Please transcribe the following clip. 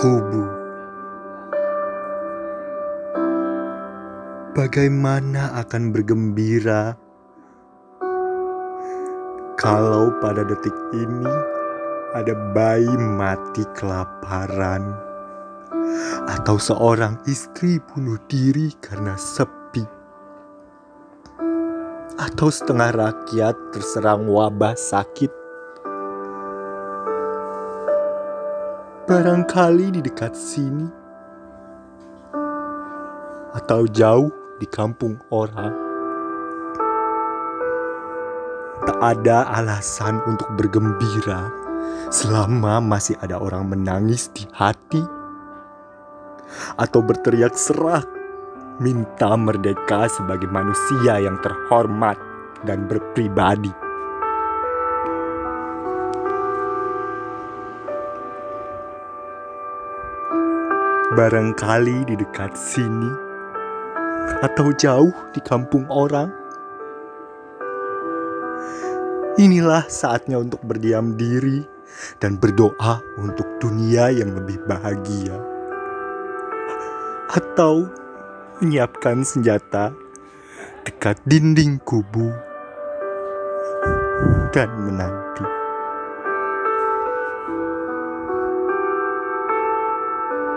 kubu. Bagaimana akan bergembira kalau pada detik ini ada bayi mati kelaparan atau seorang istri bunuh diri karena sepi atau setengah rakyat terserang wabah sakit barangkali di dekat sini atau jauh di kampung orang. Tak ada alasan untuk bergembira selama masih ada orang menangis di hati atau berteriak serak minta merdeka sebagai manusia yang terhormat dan berpribadi. Barangkali di dekat sini atau jauh di kampung orang. Inilah saatnya untuk berdiam diri dan berdoa untuk dunia yang lebih bahagia. Atau menyiapkan senjata dekat dinding kubu dan menanti.